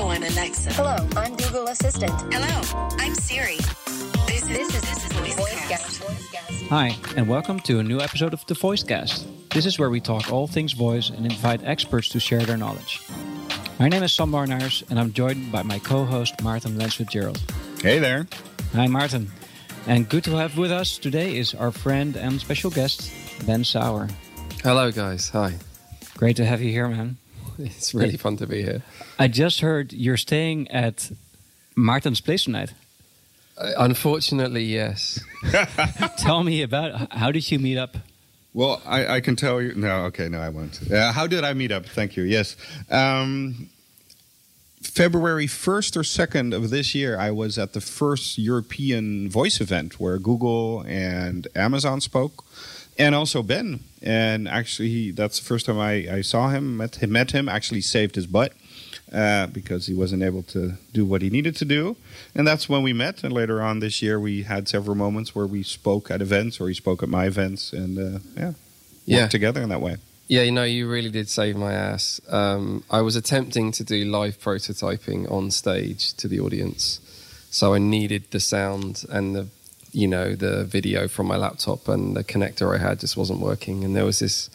Hello, I'm Alexa. Hello, I'm Google Assistant. Hello, I'm Siri. This is This is this is VoiceCast. VoiceCast. Hi, and welcome to a new episode of the VoiceCast. This is where we talk all things voice and invite experts to share their knowledge. My name is Sam Barnaars, and I'm joined by my co-host Maarten Lens-FitzGerald. Hey there. Hi, Martin. And good to have with us today is our friend and special guest, Ben Sauer. Hello, guys. Hi. Great to have you here, man. It's really fun to be here. I just heard you're staying at Martin's place tonight. Uh, unfortunately, yes. Tell me about how did you meet up? Well, I, I can tell you. No, okay, no, I won't. Uh, how did I meet up? Thank you. Yes. Um, February 1st or 2nd of this year, I was at the first European voice event where Google and Amazon spoke, and also Ben. And actually, he, that's the first time I, I saw him, met, him, met him, actually saved his butt. Uh, because he wasn't able to do what he needed to do. And that's when we met. And later on this year, we had several moments where we spoke at events or he spoke at my events. And uh, yeah, worked Yeah. together in that way. Yeah, you know, you really did save my ass. Um, I was attempting to do live prototyping on stage to the audience, so I needed the sound and the, you know, the video from my laptop, and the connector I had just wasn't working. And there was this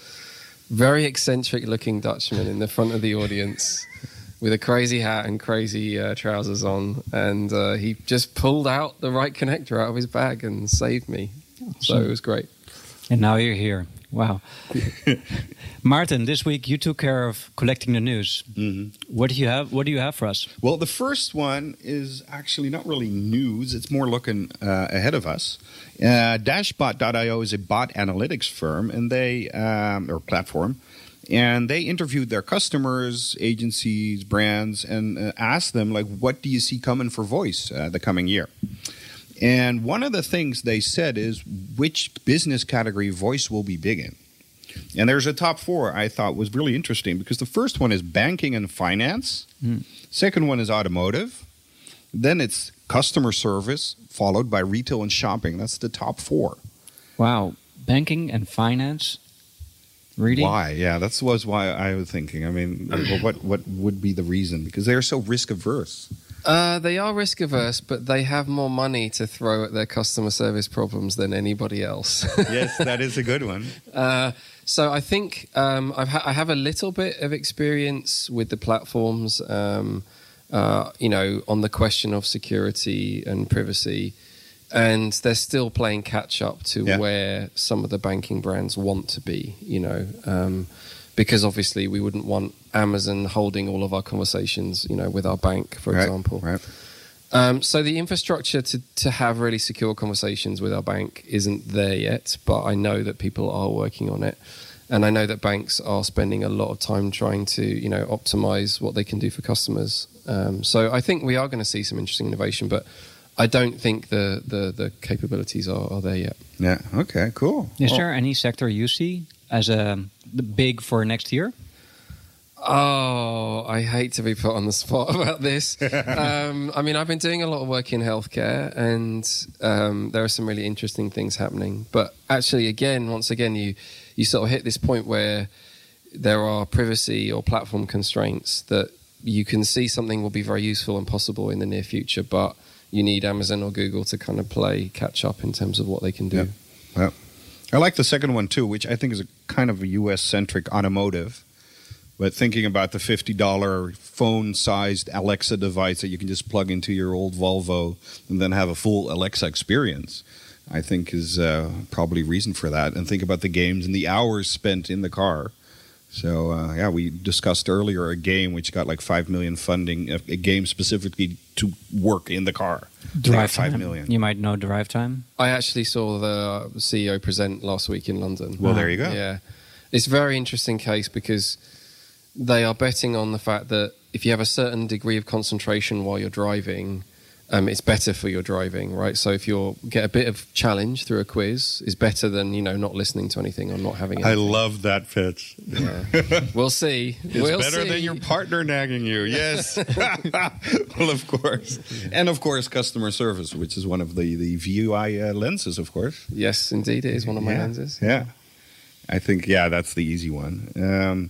very eccentric-looking Dutchman in the front of the audience. With a crazy hat and crazy uh, trousers on, and uh, he just pulled out the right connector out of his bag and saved me. So it was great. And now you're here. Wow. Martin, this week you took care of collecting the news. hmm What do you have? What do you have for us? Well, the first one is actually not really news. It's more looking uh, ahead of us. Uh, Dashbot.io is a bot analytics firm, and they um, or platform, and they interviewed their customers, agencies, brands, and uh, asked them like, "What do you see coming for voice uh, the coming year?" And one of the things they said is which business category voice will be big in. And there's a top four I thought was really interesting because the first one is banking and finance. Hmm. Second one is automotive. Then it's customer service, followed by retail and shopping. That's the top four. Wow, banking and finance. Really? Why? Yeah, that was why I was thinking. I mean, what what would be the reason? Because they're so risk averse. Uh, they are risk averse, but they have more money to throw at their customer service problems than anybody else. yes, that is a good one. uh, so I think um, I've ha- I have a little bit of experience with the platforms. Um, uh, you know, on the question of security and privacy, and they're still playing catch up to Yeah. where some of the banking brands want to be. You know. Um, because obviously we wouldn't want Amazon holding all of our conversations, you know, with our bank, for right, example. Right. Um, so the infrastructure to, to have really secure conversations with our bank isn't there yet, but I know that people are working on it, and I know that banks are spending a lot of time trying to you know optimize what they can do for customers. Um, so I think we are going to see some interesting innovation, but I don't think the the, the capabilities are, are there yet. Yeah. Okay. Cool. Is Well, there any sector you see as a the big for next year? Oh, I hate to be put on the spot about this. um, I mean, I've been doing a lot of work in healthcare, and um, there are some really interesting things happening. But actually, again, once again, you you sort of hit this point where there are privacy or platform constraints that you can see something will be very useful and possible in the near future, but you need Amazon or Google to kind of play catch up in terms of what they can do. Yeah. Yeah. I like the second one too, which I think is a kind of a US centric automotive. But thinking about the $50 phone sized Alexa device that you can just plug into your old Volvo and then have a full Alexa experience, I think is uh, probably reason for that. And think about the games and the hours spent in the car. So, uh, yeah, we discussed earlier a game which got like 5 million funding, a, a game specifically to work in the car. Drive got 5 time. million. You might know drive time. I actually saw the CEO present last week in London. Well, there you go. Yeah. It's a very interesting case because they are betting on the fact that if you have a certain degree of concentration while you're driving, um, it's better for your driving, right? So if you get a bit of challenge through a quiz, is better than you know not listening to anything or not having. I love that pitch. Yeah. we'll see. It's we'll better see. than your partner nagging you. Yes. well, of course. And of course, customer service, which is one of the, the VUI uh, lenses, of course. Yes, indeed, it is one of my yeah. lenses. Yeah. I think, yeah, that's the easy one. Um,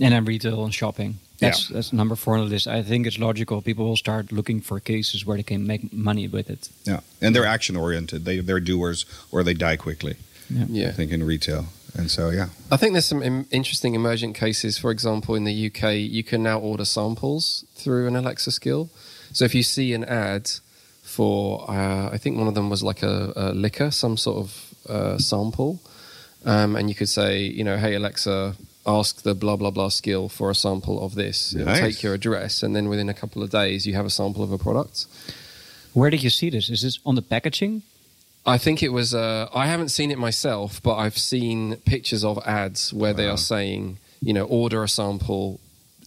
And then retail and shopping. That's that's number four on the list. I think it's logical. People will start looking for cases where they can make money with it. Yeah, and they're action oriented. They they're doers or they die quickly. Yeah. I think in retail, and so yeah. I think there's some Im- interesting emergent cases. For example, in the UK, you can now order samples through an Alexa skill. So if you see an ad for, uh, I think one of them was like a, a liquor, some sort of uh, sample, um, and you could say, you know, hey Alexa, ask the blah blah blah skill for a sample of this. It'll take your address, and then within a couple of days, you have a sample of a product. Where did you see this? Is this on the packaging? I think it was. Uh, I haven't seen it myself, but I've seen pictures of ads where they are saying, you know, order a sample,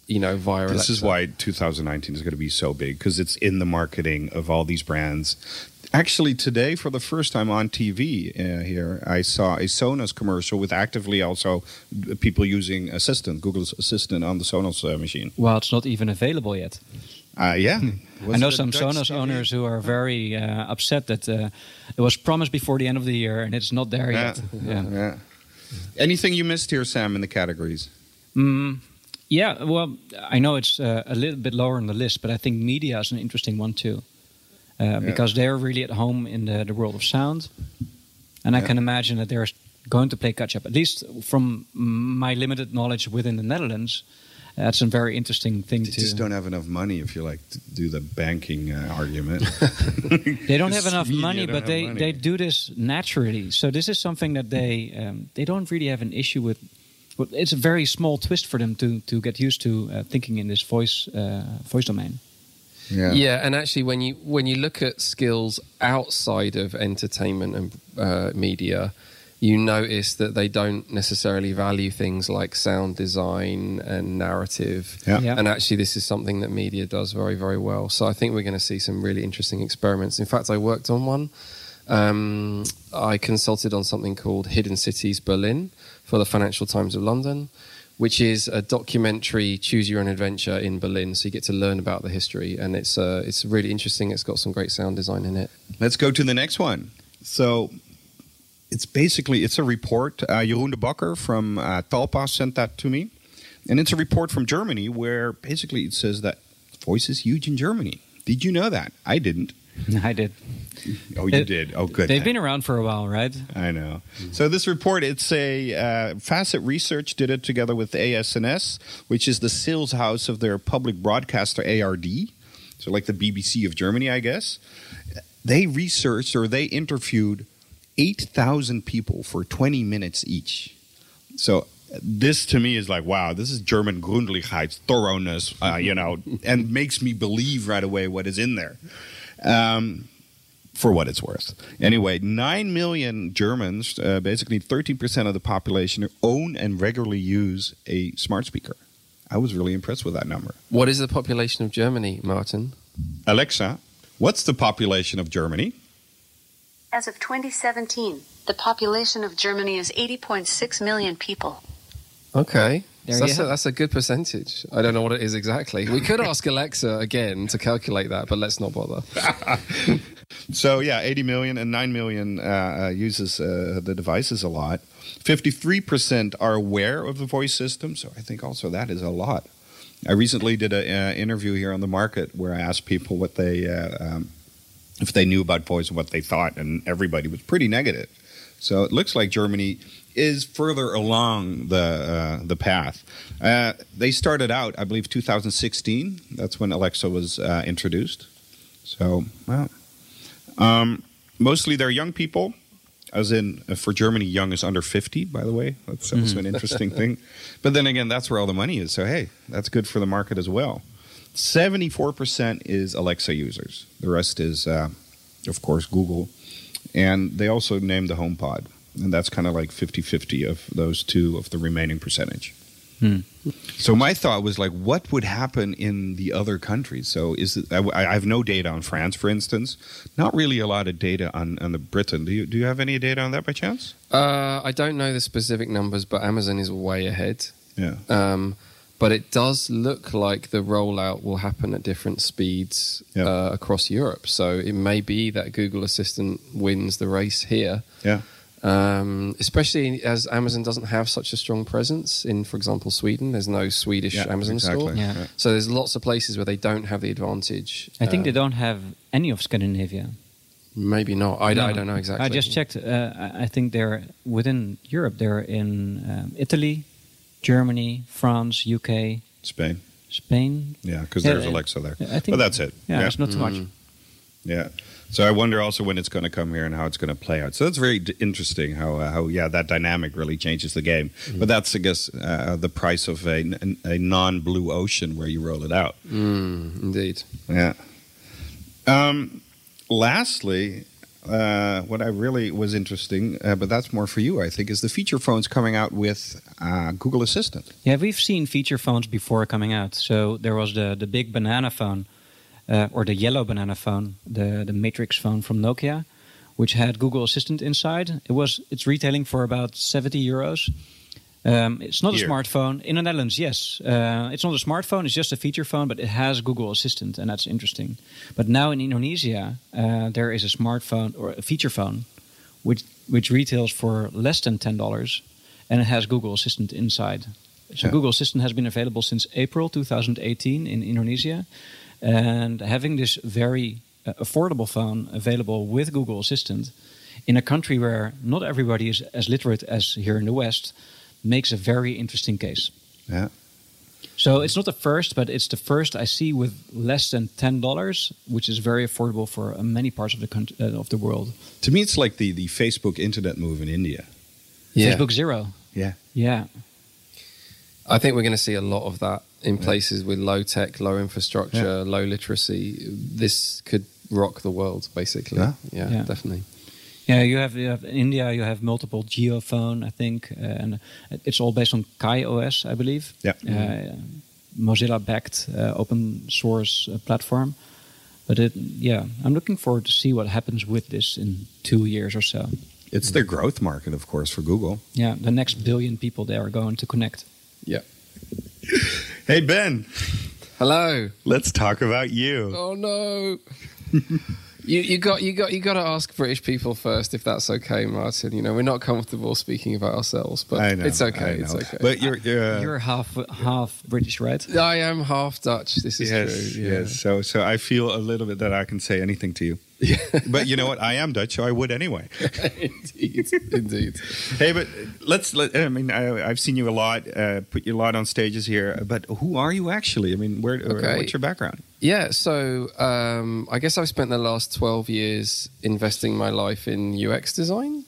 you know, via. This is why 2019 is going to be so big because it's in the marketing of all these brands. Actually, today for the first time on TV uh, here, I saw a Sonos commercial with actively also people using Assistant, Google's Assistant on the Sonos uh, machine. Well, it's not even available yet. Uh, yeah, I know some Sonos owners who are very uh, upset that uh, it was promised before the end of the year and it's not there Yeah. yet. Yeah. yeah. Anything you missed here, Sam, in the categories? Mm, yeah, well, I know it's uh, a little bit lower on the list, but I think media is an interesting one too. Uh, Because they're really at home in the, the world of sound. And I can imagine that they're going to play catch up, at least from my limited knowledge within the Netherlands. That's a very interesting thing They to. just don't have enough money if you like to do the banking uh, argument. they don't have enough money, but they, money. they do this naturally. So this is something that they um, they don't really have an issue with. But it's a very small twist for them to to get used to uh, thinking in this voice uh, voice domain. Yeah. Yeah, and actually, when you when you look at skills outside of entertainment and uh, media, you notice that they don't necessarily value things like sound design and narrative. Yeah. Yeah. And actually, this is something that media does very, very well. So I think we're going to see some really interesting experiments. In fact, I worked on one. Um, I consulted on something called Hidden Cities Berlin for the Financial Times of London, which is a documentary choose your own adventure in Berlin. So you get to learn about the history, and it's uh, it's really interesting. It's got some great sound design in it. Let's go to the next one. So it's basically it's a report. Uh, Jeroen de Bakker from uh, Talpa sent that to me, and it's a report from Germany where basically it says that voice is huge in Germany. Did you know that? I didn't. I did. Oh, you It- did. Oh, good. They've been around for a while, right? I know. So this report, it's a uh, Facit Research did it together with AS&S, which is the sales house of their public broadcaster ARD, so like the BBC of Germany, I guess. They researched or they interviewed eight thousand people for twenty minutes each. So this to me is like, wow, this is German Gründlichkeit, thoroughness, uh, you know, and makes me believe right away what is in there. Um, for what it's worth. Anyway, 9 million Germans, uh, basically 13% of the population, own and regularly use a smart speaker. I was really impressed with that number. What is the population of Germany, Martin? Alexa, what's the population of Germany? As of 2017, the population of Germany is 80.6 million people. Okay. There So that's, a, that's a good percentage. I don't know what it is exactly. We could ask Alexa again to calculate that, but let's not bother. So, yeah, 80 million and 9 million uh, uh, uses uh, the devices a lot. 53% are aware of the voice system, so I think also that is a lot. I recently did an uh, interview here on the market where I asked people what they, uh, um, if they knew about voice and what they thought, and everybody was pretty negative. So it looks like Germany is further along the uh, the path. Uh, they started out, I believe, 2016. That's when Alexa was uh, introduced. So, well, um, mostly they're young people. As in, uh, for Germany, young is under 50, by the way. That's also an interesting thing. But then again, that's where all the money is. So, hey, that's good for the market as well. 74% is Alexa users. The rest is, uh, of course, Google. And they also named the HomePod. And that's kind of like 50 50 of those two of the remaining percentage. Hmm. So my thought was like, what would happen in the other countries? So is it, I, I have no data on France, for instance. Not really a lot of data on, on the Britain. Do you do you have any data on that by chance? Uh, I don't know the specific numbers, but Amazon is way ahead. Yeah. Um, but it does look like the rollout will happen at different speeds Yeah. uh, across Europe. So it may be that Google Assistant wins the race here. Yeah. Um, especially as Amazon doesn't have such a strong presence in, for example, Sweden. There's no Swedish Yeah, Amazon exactly. store. Yeah. So there's lots of places where they don't have the advantage. I think Uh, they don't have any of Scandinavia. Maybe not. I, No. I don't know exactly. I just checked. Uh, I- I think they're within Europe. They're in um, Italy, Germany, France, UK, Spain. Spain. Yeah, because Yeah, there's Alexa there. I think- but that's it. Yeah, it's not too much. Mm. Yeah. So I wonder also when it's going to come here and how it's going to play out. So that's very d- interesting how uh, how yeah that dynamic really changes the game. But that's I guess uh, the price of a, a non-blue ocean where you roll it out. Mm, indeed. Yeah. Um, lastly, uh, what I really was interesting, uh, but that's more for you, I think, is the feature phones coming out with uh, Google Assistant. Yeah, we've seen feature phones before coming out. So there was the the big banana phone, uh, or the yellow banana phone, the the Matrix phone from Nokia, which had Google Assistant inside. It was it's retailing for about seventy euros. Um, it's not Here. a smartphone in the Netherlands. Yes, uh, it's not a smartphone. It's just a feature phone, but it has Google Assistant, and that's interesting. But now in Indonesia, uh, there is a smartphone or a feature phone, which which retails for less than ten dollars, and it has Google Assistant inside. So Yeah. Google Assistant has been available since April 2018 in Indonesia, and having this very uh, affordable phone available with Google Assistant in a country where not everybody is as literate as here in the West makes a very interesting case. Yeah. So it's not the first, but it's the first I see with less than ten dollars, which is very affordable for uh, many parts of the country uh, of the world. To me, it's like the, the Facebook internet move in India. Yeah. Facebook Zero, Yeah. yeah, I think we're going to see a lot of that in places with low tech, low infrastructure, low literacy. This could rock the world, basically. Yeah. Yeah, Yeah. definitely. yeah. You have, you have in India, you have multiple JioPhone, I think, uh, and it's all based on KaiOS, I believe. Yeah. uh, Mozilla-backed uh, open source uh, platform. But it, yeah, I'm looking forward to see what happens with this in two years or so. It's the growth market, of course, for Google. Yeah, the next billion people they are going to connect. Yeah. Hey, Ben, Hello. let's talk about you. Oh no. you you got you got you got to ask British people first if that's okay, Martin. You know we're not comfortable speaking about ourselves, but know. it's okay. It's okay. But you're. you're, uh, You're half half British, right? I am half Dutch. This is yes, true. Yeah. yes. So, so I feel a little bit that I can say anything to you. but you know what? I am Dutch, so I would anyway. indeed, indeed. hey, but let's. Let, I mean, I, I've seen you a lot, uh, put you a lot on stages here. But who are you actually? I mean, where? uh, Okay. What's your background? Yeah, so um, I guess I've spent the last 12 years investing my life in UX design,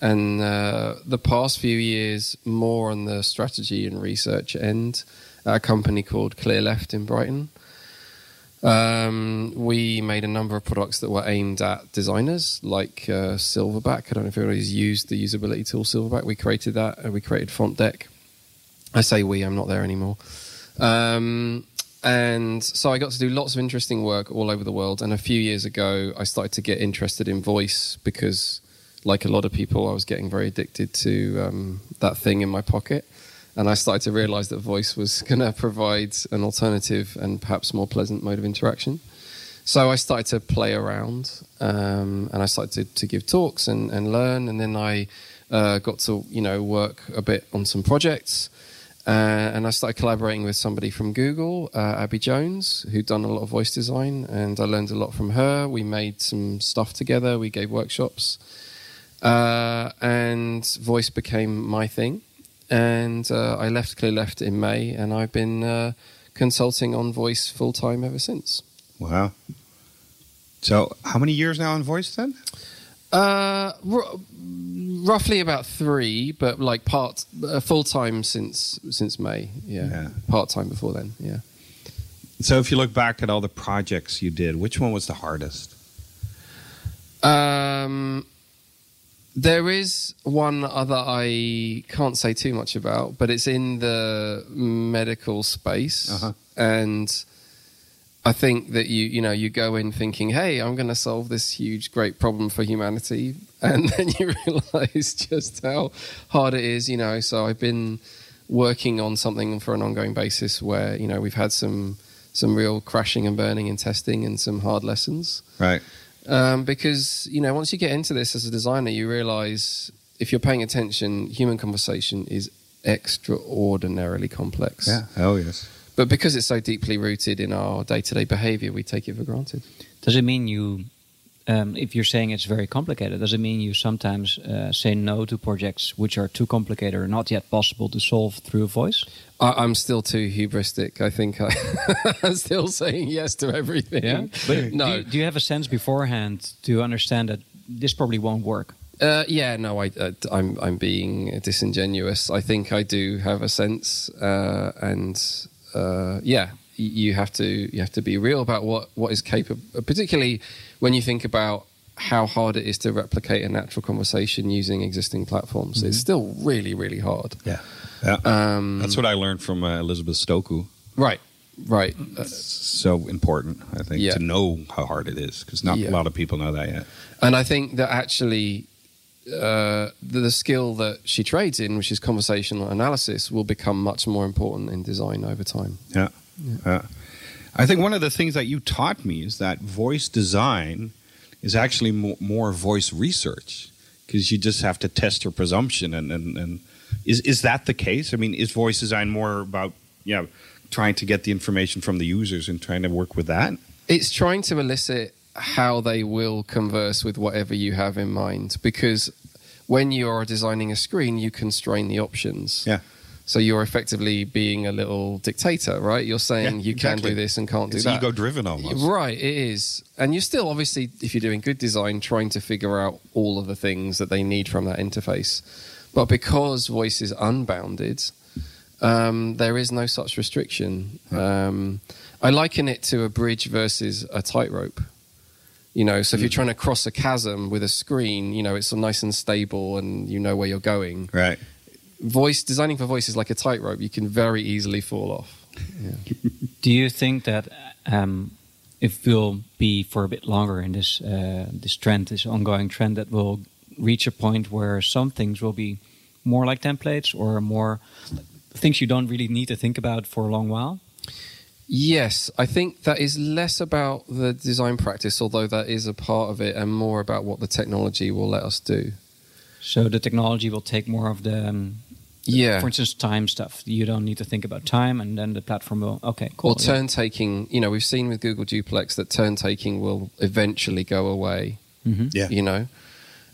and uh, the past few years more on the strategy and research end at a company called Clearleft in Brighton. Um, we made a number of products that were aimed at designers, like uh, Silverback. I don't know if anybody's used the usability tool Silverback. We created that. and we created Fontdeck. I say we, I'm not there anymore. Um, and so I got to do lots of interesting work all over the world. And a few years ago, I started to get interested in voice because, like a lot of people, I was getting very addicted to um, that thing in my pocket. And I started to realize that voice was going to provide an alternative and perhaps more pleasant mode of interaction. So I started to play around um, and I started to, to give talks and, and learn. And then I uh, got to, you know, work a bit on some projects. Uh, and I started collaborating with somebody from Google, uh, Abi Jones, who'd done a lot of voice design, and I learned a lot from her. We made some stuff together, we gave workshops, uh, and voice became my thing. And uh, I left Clearleft in May, and I've been uh, consulting on voice full time ever since. Wow. So, how many years now on voice then? Uh, r- roughly about three, but like part uh, full time since since May. Yeah, Yeah. part time before then. Yeah. So, if you look back at all the projects you did, which one was the hardest? Um, there is one other I can't say too much about, but it's in the medical space, Uh-huh. and I think that you you know you go in thinking, hey, I'm going to solve this huge great problem for humanity, and then you realize just how hard it is. You know, so I've been working on something for an ongoing basis where you know we've had some some real crashing and burning in testing and some hard lessons Right. um, because you know once you get into this as a designer, you realize if you're paying attention, human conversation is extraordinarily complex. Yeah. Oh yes. But because it's so deeply rooted in our day to day behavior, we take it for granted. Does it mean you, um, if you're saying it's very complicated, does it mean you sometimes uh, say no to projects which are too complicated or not yet possible to solve through a voice? I, I'm still too hubristic. I think I, I'm still saying yes to everything. But no. do, you, do you have a sense beforehand to understand that this probably won't work? Uh, yeah, no, I, uh, I'm I'm being disingenuous. I think I do have a sense, uh, and uh, yeah, you have to you have to be real about what what is capable, particularly when you think about how hard it is to replicate a natural conversation using existing platforms. It's still really really hard. Yeah. Yeah. Um, That's what I learned from uh, Elizabeth Stokoe. right, right. Uh, So important, I think, Yeah. to know how hard it is, because not Yeah. a lot of people know that yet. And I think that actually uh, the, the skill that she trades in, which is conversational analysis, will become much more important in design over time. Yeah. Yeah. I think one of the things that you taught me is that voice design is actually more, more voice research because you just have to test your presumption. And, and, and is, is that the case? I mean, is voice design more about, yeah, trying to get the information from the users and trying to work with that? It's trying to elicit how they will converse with whatever you have in mind because when you are designing a screen, you constrain the options. Yeah. So you're effectively being a little dictator, right? You're saying Yeah, you can do this and can't It's do that. ego driven almost. Right, it is. And you're still, obviously, if you're doing good design, trying to figure out all of the things that they need from that interface. But because voice is unbounded, um, there is no such restriction. Um, I liken it to a bridge versus a tightrope. You know, so if you're trying to cross a chasm with a screen, you know, it's nice and stable and you know where you're going. Right. Voice designing for voice is like a tightrope. You can very easily fall off. Do you think that um, if we'll be for a bit longer in this uh, this trend, this ongoing trend, that will reach a point where some things will be more like templates or more things you don't really need to think about for a long while? Yes, I think that is less about the design practice, although that is a part of it, and more about what the technology will let us do. So the technology will take more of the, um, Yeah. for instance, time stuff. You don't need to think about time, and then the platform will. Okay, cool. Or turn taking, you know, we've seen with Google Duplex that turn taking will eventually go away, hmm Yeah. you know.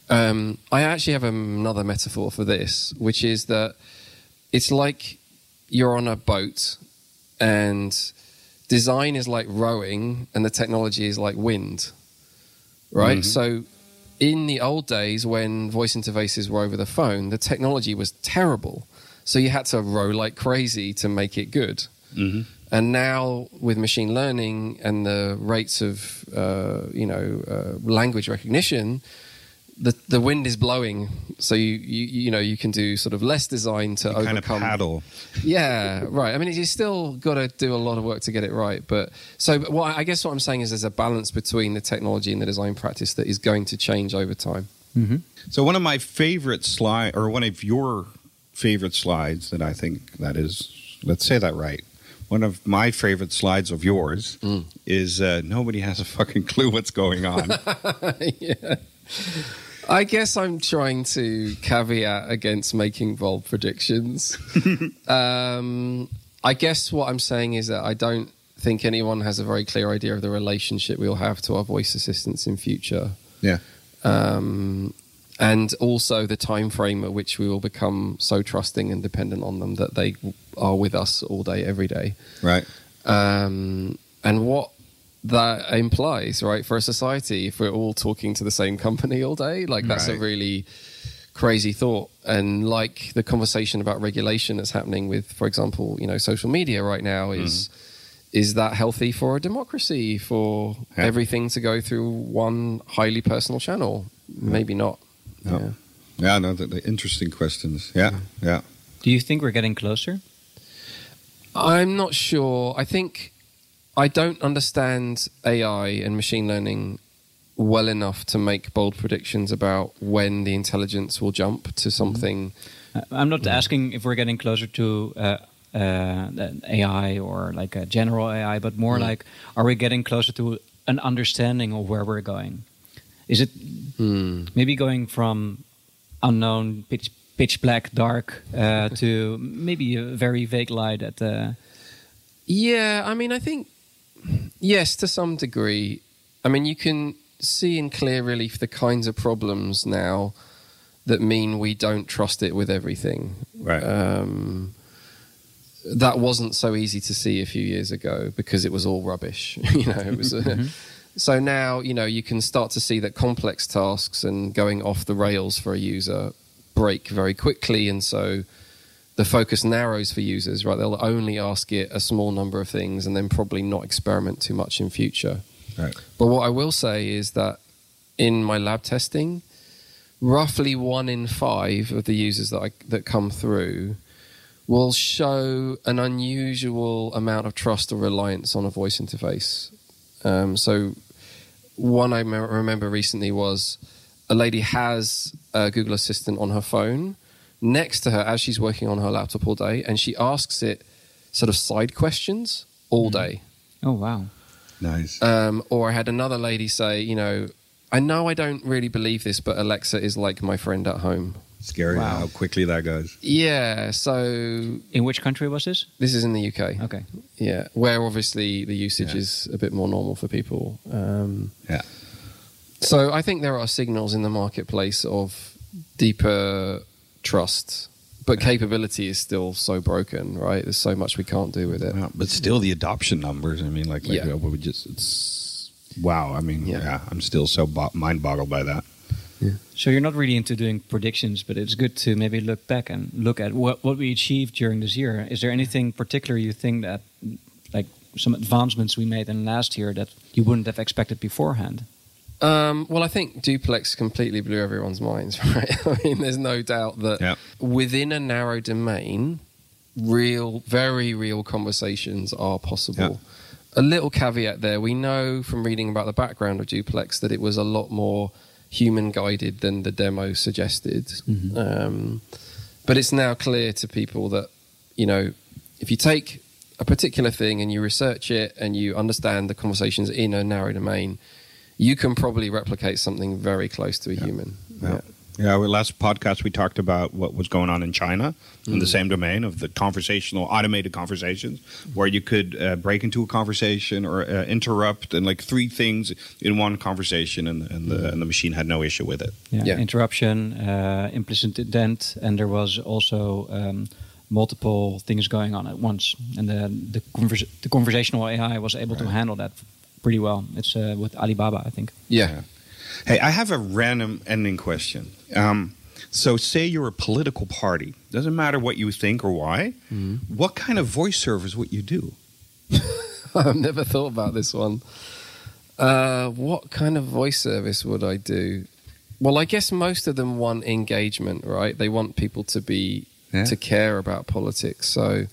Um, I actually have another metaphor for this, which is that it's like you're on a boat and design is like rowing and the technology is like wind, right? Mhm. So in the old days when voice interfaces were over the phone, the technology was terrible. So you had to row like crazy to make it good. hmm And now with machine learning and the rates of uh, you know uh, language recognition, the the wind is blowing. So you, you you know you can do sort of less design to Kind of overcome. paddle. Yeah, right. I mean, you still got to do a lot of work to get it right. But so, but what I guess what I'm saying is there's a balance between the technology and the design practice that is going to change over time. hmm So one of my favorite slide, or one of your favorite slides that I think that is, let's say that right. One of my favorite slides of yours Mm. is uh, nobody has a fucking clue what's going on. yeah. I guess I'm trying to caveat against making bold predictions. um, I guess what I'm saying is that I don't think anyone has a very clear idea of the relationship we'll have to our voice assistants in future. yeah, Um, and also the time frame at which we will become so trusting and dependent on them that they are with us all day, every day right. um, and what that implies, right, for a society, if we're all talking to the same company all day, like that's a really crazy thought. And like the conversation about regulation that's happening with, for example, you know, social media right now mm-hmm. is. Is that healthy for a democracy? For Yeah. everything to go through one highly personal channel? Maybe not. No. Yeah. Yeah, no, the, the interesting questions. Yeah, yeah. Do you think we're getting closer? I'm not sure. I think I don't understand AI and machine learning well enough to make bold predictions about when the intelligence will jump to something. Uh, I'm not asking if we're getting closer to uh, uh, AI or like a general AI, but more like, are we getting closer to an understanding of where we're going? Is it Hmm. maybe going from unknown pitch pitch black dark uh, to maybe a very vague light at the Yeah, I mean, I think yes, to some degree. I mean, you can see in clear relief the kinds of problems now that mean we don't trust it with everything. Right. Um, that wasn't so easy to see a few years ago because it was all rubbish. you know, it was. uh, so now you know you can start to see that complex tasks and going off the rails for a user break very quickly, and so the focus narrows for users. Right, they'll only ask it a small number of things, and then probably not experiment too much in future. Right. But what I will say is that in my lab testing, roughly one in five of the users that I, that come through will show an unusual amount of trust or reliance on a voice interface. Um, so one I me- remember recently was a lady has a Google Assistant on her phone next to her as she's working on her laptop all day, and she asks it sort of side questions all day. oh wow Nice. Um, or I had another lady say, you know, I know I don't really believe this, but Alexa is like my friend at home. Scary wow. how quickly that goes. Yeah, so in which country was this this is in the UK. okay Yeah, where obviously the usage Yeah. is a bit more normal for people. Um, Yeah. so I think there are signals in the marketplace of deeper trust, but capability is still so broken, right? There's so much we can't do with it. Wow, but still, the adoption numbers. I mean, like, like Yeah. uh, we just. It's wow. I mean, Yeah. yeah, I'm still so bo- mind boggled by that. Yeah. so you're not really into doing predictions but it's good to maybe look back and look at what, what we achieved during this year is there anything particular you think that like some advancements we made in last year that you wouldn't have expected beforehand Um, well, I think duplex completely blew everyone's minds, right? I mean, there's no doubt that Yeah. within a narrow domain, real, very real conversations are possible. A little caveat there: we know from reading about the background of duplex that it was a lot more human guided than the demo suggested. Um, but it's now clear to people that you know if you take a particular thing and you research it and you understand the conversations in a narrow domain, you can probably replicate something very close to a human. Yeah. Yeah, our last podcast we talked about what was going on in China in the same domain of the conversational automated conversations, where you could uh, break into a conversation or uh, interrupt and like three things in one conversation, and, and the and the machine had no issue with it. yeah, Yeah. interruption, uh, implicit intent, and there was also um, multiple things going on at once. And the the, convers- the conversational AI was able to handle that pretty well. It's uh, with Alibaba, I think. Yeah. Hey, I have a random ending question. Um, so, say you're a political party. Doesn't matter what you think or why. What kind of voice service would you do? I've never thought about this one. Uh, what kind of voice service would I do? Well, I guess most of them want engagement, right? They want people to be Yeah. to care about politics. So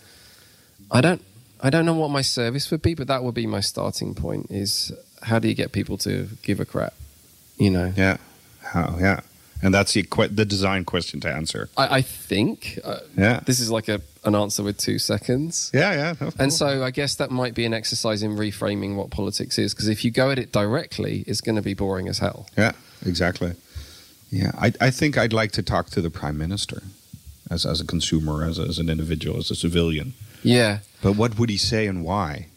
I don't I don't know what my service would be, but that would be my starting point is how do you get people to give a crap? You know. Yeah, how? Yeah, and that's the que- the design question to answer. I, I think uh, Yeah, this is like a an answer with two seconds. yeah, yeah. of And so I guess that might be an exercise in reframing what politics is, because if you go at it directly, it's going to be boring as hell. Yeah, exactly. Yeah, I, I think I'd like to talk to the prime minister as as a consumer, as, as an individual, as a civilian. Yeah. But what would he say and why?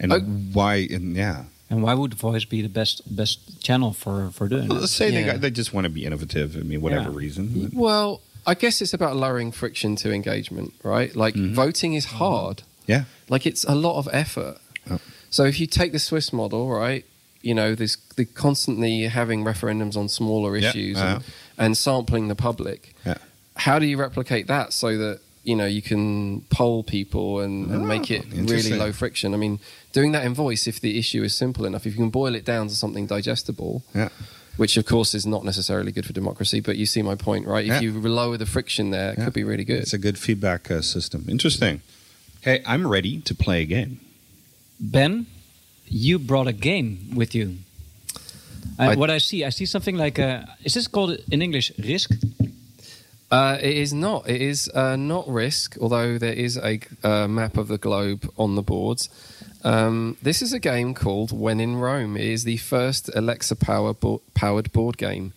And Uh, why? And yeah, And why would voice be the best best channel for for doing Well, let's say they Yeah. got, they just want to be innovative. I mean, whatever Yeah. reason. Well, I guess it's about lowering friction to engagement, right? Like voting is hard. Yeah. Like it's a lot of effort. Oh. So if you take the Swiss model, right? You know, there's the constantly having referendums on smaller Yeah, issues uh-huh. and, and sampling the public. Yeah. How do you replicate that so that you know you can poll people and, and make it really low friction? I mean, doing that in voice, if the issue is simple enough, if you can boil it down to something digestible, Yeah. which of course is not necessarily good for democracy, but you see my point, right? If Yeah. you lower the friction there, it Yeah. could be really good. It's a good feedback uh, system. Interesting. Hey, I'm ready to play a game. Ben, you brought a game with you. Uh, I- what I see, I see something like a. Is this called in English risk? Uh, it is not. It is uh, not Risk, although there is a uh, map of the globe on the boards. Um, this is a game called When in Rome. It is the first Alexa power bo- powered board game.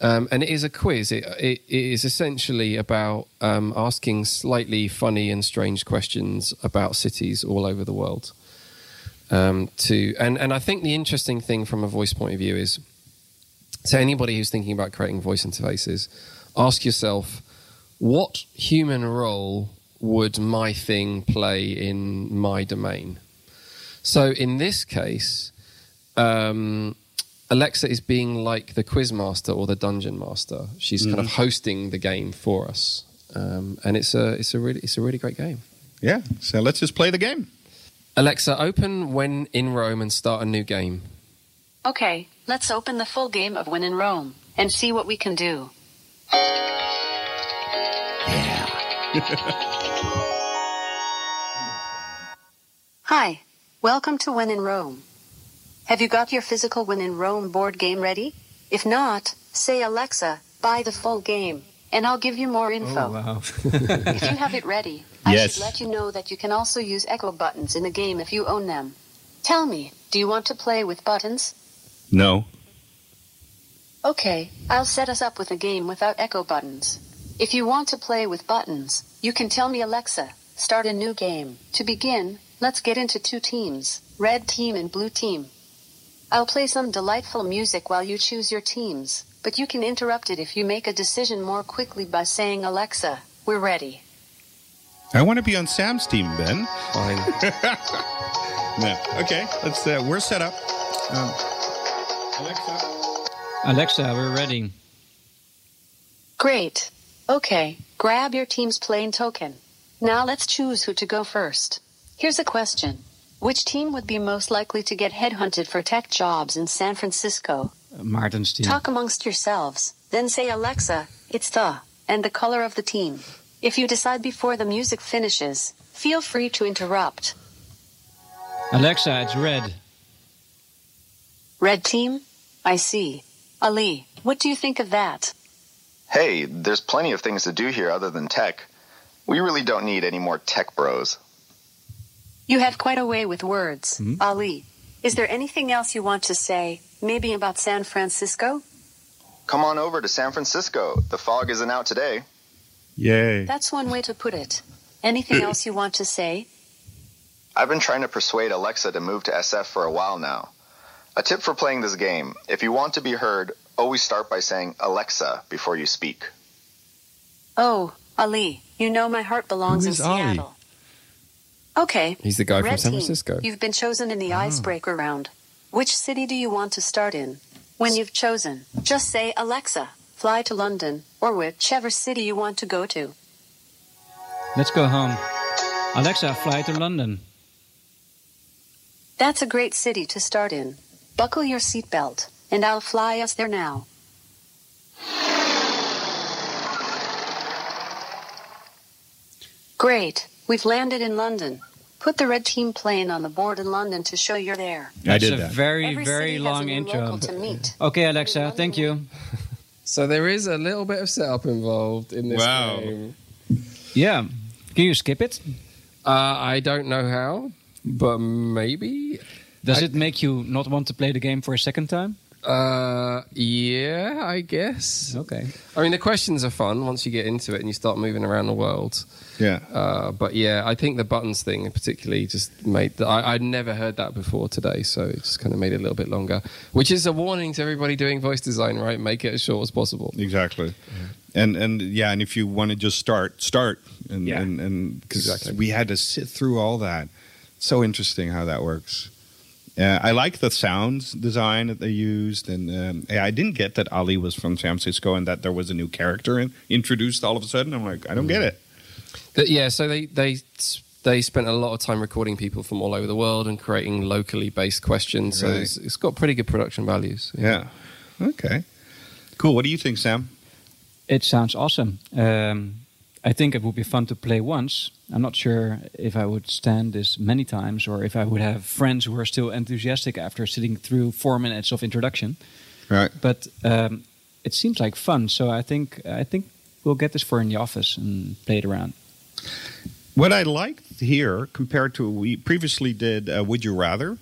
Um, and it is a quiz. It, it, it is essentially about um, asking slightly funny and strange questions about cities all over the world. Um, to and, and I think the interesting thing from a voice point of view is to anybody who's thinking about creating voice interfaces, ask yourself what human role would my thing play in my domain? So in this case, um, Alexa is being like the quiz master or the dungeon master. She's kind of hosting the game for us, um, and it's a it's a really it's a really great game. Yeah. So let's just play the game. Alexa, open when in Rome and start a new game. Okay, let's open the full game of When in Rome and see what we can do. Hi, welcome to When in Rome. Have you got your physical When in Rome board game ready? If not, say Alexa, buy the full game, and I'll give you more oh, info. Oh, wow. If you have it ready, I Yes. should let you know that you can also use echo buttons in the game if you own them. Tell me, do you want to play with buttons? No. Okay, I'll set us up with a game without echo buttons. If you want to play with buttons, you can tell me Alexa, start a new game. To begin, let's get into two teams, red team and blue team. I'll play some delightful music while you choose your teams, but you can interrupt it if you make a decision more quickly by saying Alexa, we're ready. I want to be on Sam's team, Ben. Fine. No. Okay. Let's. Uh, we're set up. Um, Alexa. Alexa, we're ready. Great. Okay, grab your team's playing token. Now let's choose who to go first. Here's a question. Which team would be most likely to get headhunted for tech jobs in San Francisco? Uh, Maarten's team. Talk amongst yourselves. Then say Alexa, it's the, and the color of the team. If you decide before the music finishes, feel free to interrupt. Alexa, it's red. Red team? I see. Ali, what do you think of that? Hey, there's plenty of things to do here other than tech. We really don't need any more tech bros. You have quite a way with words, Hmm? Ali. Is there anything else you want to say? Maybe about San Francisco? Come on over to San Francisco. The fog isn't out today. Yay. That's one way to put it. Anything else you want to say? I've been trying to persuade Alexa to move to SF for a while now. A tip for playing this game if you want to be heard, always start by saying Alexa before you speak. Oh, Ali, you know my heart belongs Who in is Ali? Okay. He's the guy from Red San team, Francisco. You've been chosen in the ah. icebreaker round. Which city do you want to start in? When you've chosen, just say Alexa, fly to London, or whichever city you want to go to. Let's go home. Alexa, fly to London. That's a great city to start in. Buckle your seatbelt, and I'll fly us there now. Great. We've landed in London. Put the red team plane on the board in London to show you're there. I That's did a that. very, Every very city has a long new intro. local to meet. Okay, Alexa, thank you. So there is a little bit of setup involved in this Wow. game. Yeah. Can you skip it? Uh, I don't know how, but maybe. Does I- it make you not want to play the game for a second time? Uh, yeah, I guess. Okay. I mean, the questions are fun once you get into it and you start moving around the world. Yeah. Uh, but yeah, I think the buttons thing particularly just made that. I, I'd never heard that before today, so it just kind of made it a little bit longer. Which is a warning to everybody doing voice design, right? Make it as short as possible. Exactly. And and yeah, and if you want to just start, start. And Yeah. and, and 'cause Exactly. we had to sit through all that. So interesting how that works. Uh, I like the sounds design that they used, and um, I didn't get that Ali was from San Francisco and that there was a new character in, introduced all of a sudden. I'm like, I don't get it. But yeah, so they they they spent a lot of time recording people from all over the world and creating locally based questions. So it's, it's got pretty good production values. Yeah. Okay. Cool. What do you think, Sam? It sounds awesome. Um, I think it would be fun to play once. I'm not sure if I would stand this many times or if I would have friends who are still enthusiastic after sitting through four minutes of introduction. Right. But um, it seems like fun, so I think I think we'll get this for in the office and play it around. What I liked here compared to we previously did uh, Would You Rather,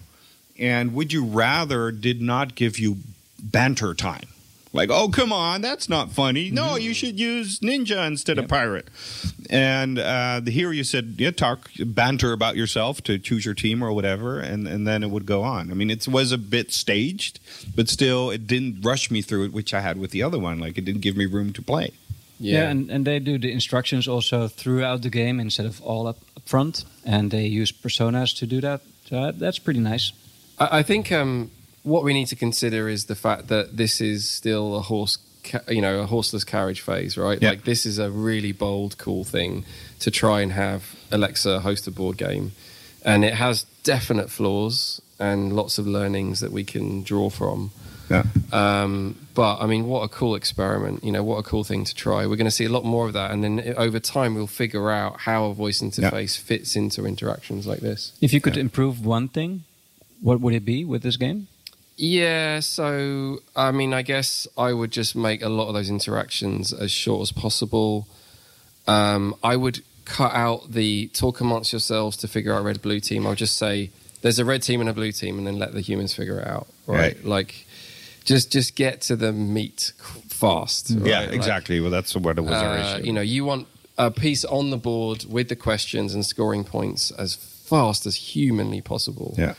and Would You Rather did not give you banter time. Like, oh, come on, that's not funny. No, Mm-hmm. you should use ninja instead of pirate. And uh, here you said, yeah, talk, banter about yourself to choose your team or whatever, and, and then it would go on. I mean, it was a bit staged, but still, it didn't rush me through it, which I had with the other one. Like, it didn't give me room to play. Yeah, and, and they do the instructions also throughout the game instead of all up, up front, and they use personas to do that. So that's pretty nice. I, I think um, what we need to consider is the fact that this is still a horse, ca- you know, a horseless carriage phase, right? Yeah. Like this is a really bold, cool thing to try and have Alexa host a board game, and it has definite flaws and lots of learnings that we can draw from. Yeah. Um, but I mean, what a cool experiment! You know, what a cool thing to try. We're going to see a lot more of that, and then over time, we'll figure out how a voice interface fits into interactions like this. If you could improve one thing, what would it be with this game? Yeah, so I mean, I guess I would just make a lot of those interactions as short as possible. Um, I would cut out the talk amongst yourselves to figure out red blue team. I would just say there's a red team and a blue team, and then let the humans figure it out. Right? Right. Like, just just get to the meat fast. Yeah, right? Like, exactly. well, that's what it was uh, issue. you know, you want a piece on the board with the questions and scoring points as fast as humanly possible. yeah.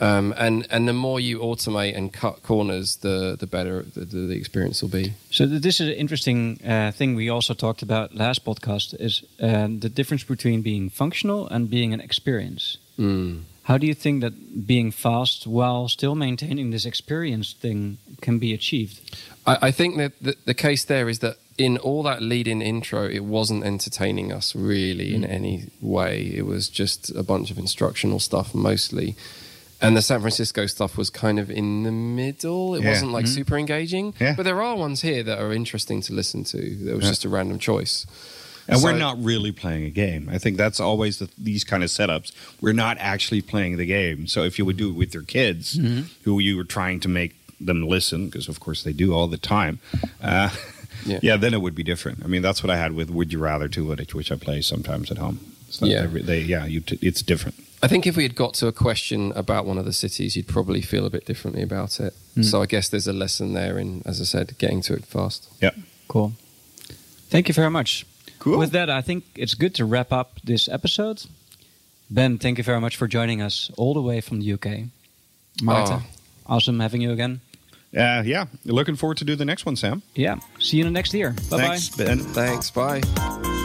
Um, and and the more you automate and cut corners, the the better the, the, the experience will be. So this is an interesting uh, thing we also talked about last podcast is uh, the difference between being functional and being an experience. How do you think that being fast while still maintaining this experience thing can be achieved? I, I think that the, the case there is that in all that lead-in intro, it wasn't entertaining us really in any way. It was just a bunch of instructional stuff mostly. And the San Francisco stuff was kind of in the middle. It Yeah. wasn't like super engaging. Yeah. But there are ones here that are interesting to listen to. That was Yeah. just a random choice. And So- we're not really playing a game. I think that's always the, these kind of setups. We're not actually playing the game. So if you would do it with your kids, who you were trying to make them listen, because of course they do all the time, uh, Yeah. yeah. then it would be different. I mean, that's what I had with Would You Rather too, which, which I play sometimes at home. So Yeah. every- they, yeah, you t- it's different. I think if we had got to a question about one of the cities, you'd probably feel a bit differently about it. So I guess there's a lesson there in, as I said, getting to it fast. Yeah. Cool. Thank you very much. Cool. With that, I think it's good to wrap up this episode. Ben, thank you very much for joining us all the way from the UK. Maarten, awesome having you again. Uh, yeah. Looking forward to do the next one, Sam. Yeah. See you in the next year. Bye bye. Thanks, Ben. Thanks. Bye.